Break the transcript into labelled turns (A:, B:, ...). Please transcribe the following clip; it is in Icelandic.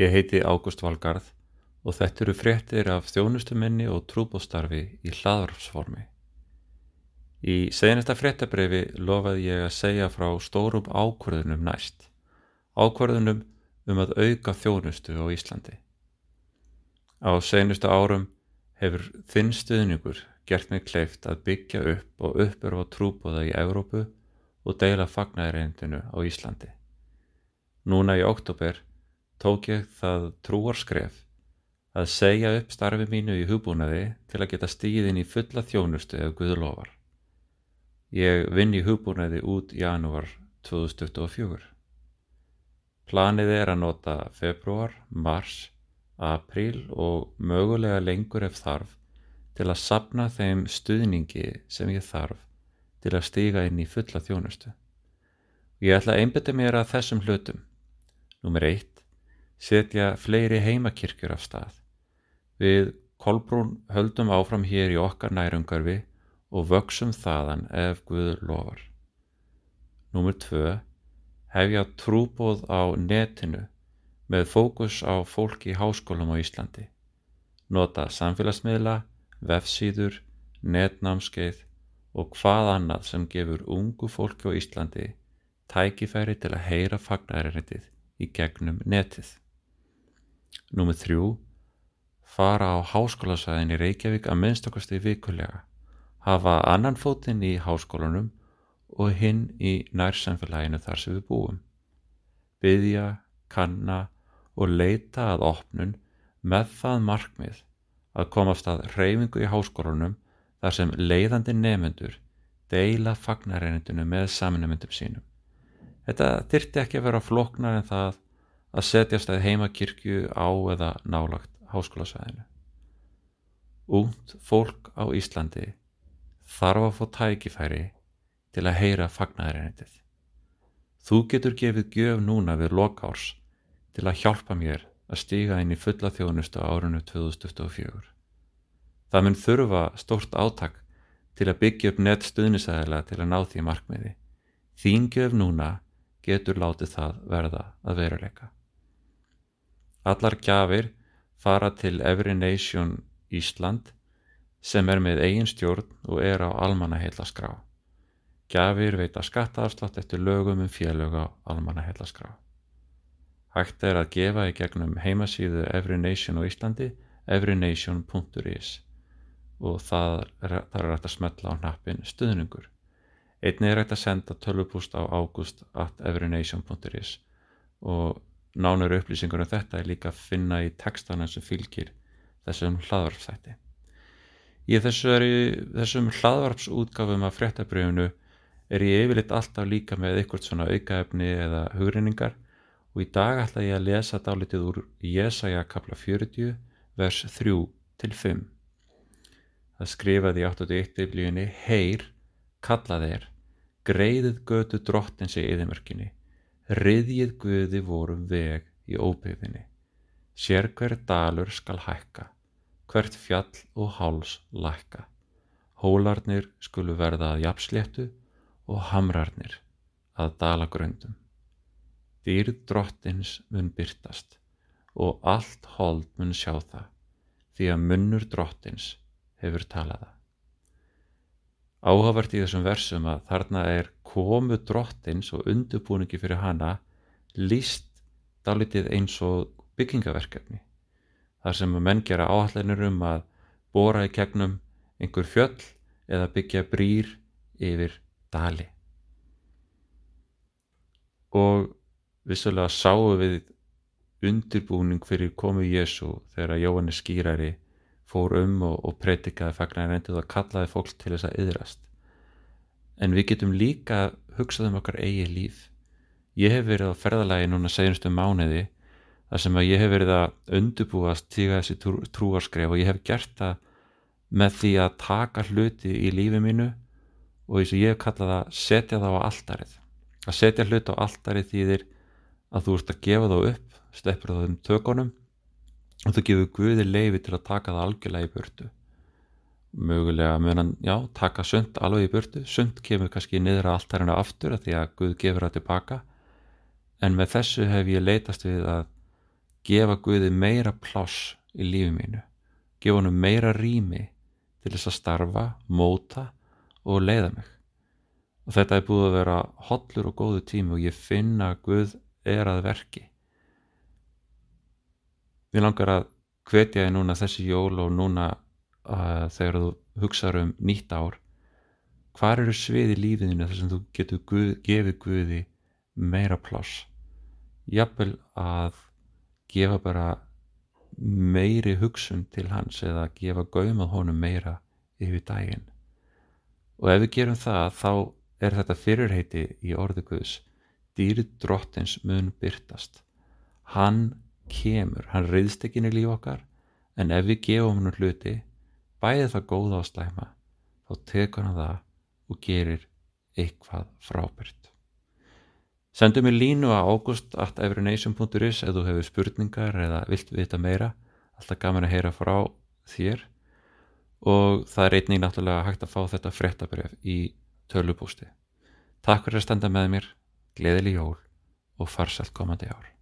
A: Ég heiti Ágúst Valgarð og þetta eru fréttir af þjónustuminni og trúbóstarfi í hlaðarpsformi. Í senasta fréttabreifi lofaði ég að segja frá stórum ákvörðunum næst, ákvörðunum um að auka þjónustu á Íslandi. Á senustu árum hefur þinn stuðningur gert mig kleift að byggja upp og uppurfa trúbóða í Evrópu og deila fagnæðireindinu á Íslandi. Núna í oktober tók ég það trúarskref að segja upp starfi mínu í hugbúnaði til að geta stíðin í fulla þjónustu ef Guður lofar. Ég vinn í hugbúnaði út janúar 2024. Planið er að nota februar, mars, apríl og mögulega lengur ef þarf til að sapna þeim stuðningi sem ég þarf til að stíga inn í fulla þjónustu. Ég ætla að einbeta mér að þessum hlutum. Númer eitt, setja fleiri heimakirkjur af stað. Við Kolbrún höldum áfram hér í okkar nærumgarfi og vöksum þaðan ef Guður lofar. Númer tvö, hefja trúbóð á netinu með fókus á fólki í háskólum á Íslandi. Nota samfélagsmiðla, vefsíður, netnámskeið og hvað annað sem gefur ungu fólki á Íslandi tækifæri til að heyra fagnæriðið í gegnum netið. Númið þrjú, fara á háskólasæðin í Reykjavík að minnstokast í vikulega, hafa annan fótinn í háskólanum og hinn í nærsamfélaginu þar sem við búum. Byðja, kanna og leita að opnun með það markmið að komast að reyfingu í háskólanum þar sem leiðandi nefnendur deila fagnareinindinu með saminnumundum sínum. Þetta þyrti ekki að vera floknar en það að setjast að heimakirkju á eða nálagt háskólasvæðinu. Únd fólk á Íslandi þarf að fá tækifæri til að heyra fagnareinindið. Þú getur gefið gjöf núna við lokárs til að hjálpa mér að stíga inn í fulla þjónustu árunnu 2024. Það mun þurfa stórt átak til að byggja upp nett stuðnisæðila til að ná því markmiði. Þíngjöf núna getur látið það verða að veruleika. Allar gjafir fara til Every Nation Ísland sem er með eigin stjórn og er á almanaheilaskrá. Gjafir veita skattaafslátt eftir lögum um félög á almanaheilaskrá. Hægt er að gefa í gegnum heimasíðu Every Nation á Íslandi everynation.is og það er, þar er hægt að smetla á hnappin stuðningur. Einni er hægt að senda tölvupúst á august.everynation.is og nánur upplýsingur um þetta er líka að finna í textana sem fylgir þessum hlaðvarpsætti. Í þessu þessum hlaðvarpsútgafum af fréttabrjöfunu er ég yfirleitt alltaf líka með eitthvað svona aukaefni eða hugreiningar og í dag ætla ég að lesa dálitið úr Jésaja kapla 40 vers 3 til 5. Það skrifaði í 81 biblíunni Heyr, kallað er, greiðið götu drottins í yðimörkinni, riðjið guði vorum veg í óbyggðinni. Sér hver dalur skal hækka, hvert fjall og háls lækka. Hólarnir skulu verða að japsléttu og hamrarnir að dala gröndum. Dýrð drottins mun byrtast og allt hold mun sjá það, því að munnur drottins hefur talaða. Áhagvert í þessum versum að þarna er komu drottins og undurbúningi fyrir hana líst dálitið eins og byggingaverkefni. Þar sem menn gera áhallinur um að bóra í kegnum einhver fjöll eða byggja brýr yfir dali. Og vissulega sáu við undirbúning fyrir komu Jésu þegar Jóhannes skýrari fór um og, og predikaði fagnar reyndið og kallaði fólk til þess að yðrast. En við getum líka hugsað um okkar eigi líf. Ég hef verið á ferðalagi núna segjumstu mánuði þar sem að ég hef verið að undubúast tíga þessi trú, trúarskref og ég hef gert það með því að taka hluti í lífi mínu og eins og ég hef kallað að setja það á alltarið. Að setja hluti á alltarið þýðir að þú ert að gefa þá upp, steppur þá um tökunum og þú gefur Guði leifi til að taka það algjörlega í burtu mögulega meðan, já, taka sund alveg í burtu, sund kemur kannski niður að allt hennar aftur að því að Guð gefur það tilbaka en með þessu hef ég leitast við að gefa Guði meira pláss í lífi mínu, gefa honum meira rými til þess að starfa, móta og leiða mig. Og þetta er búið að vera hollur og góðu tími og ég finna að Guð er að verki. Mér langar að hvetja ég núna þessi jól og núna uh, þegar þú hugsaður um nýtt ár hvar eru svið í lífiðinu þar sem þú getur guð, gefið Guði meira pláss? Jafnvel að gefa bara meiri hugsun til hans eða gefa gaumað honum meira yfir daginn. Og ef við gerum það þá er þetta fyrirheiti í orðu Guðs. Dýrið drottins mun byrtast hann kemur, hann reyðst ekki inn í líf okkar en ef við gefum hann hluti bæðið það góða á slæma þá tekur hann það og gerir eitthvað frábært. Sendu mér línu að august.everynation.is ef þú hefur spurningar eða vilt vita meira. Alltaf gaman að heyra frá þér. Og það er einnig náttúrulega hægt að fá þetta frettabref í tölubústi Takk fyrir að standa með mér, gleðileg jól og farsalt komandi ár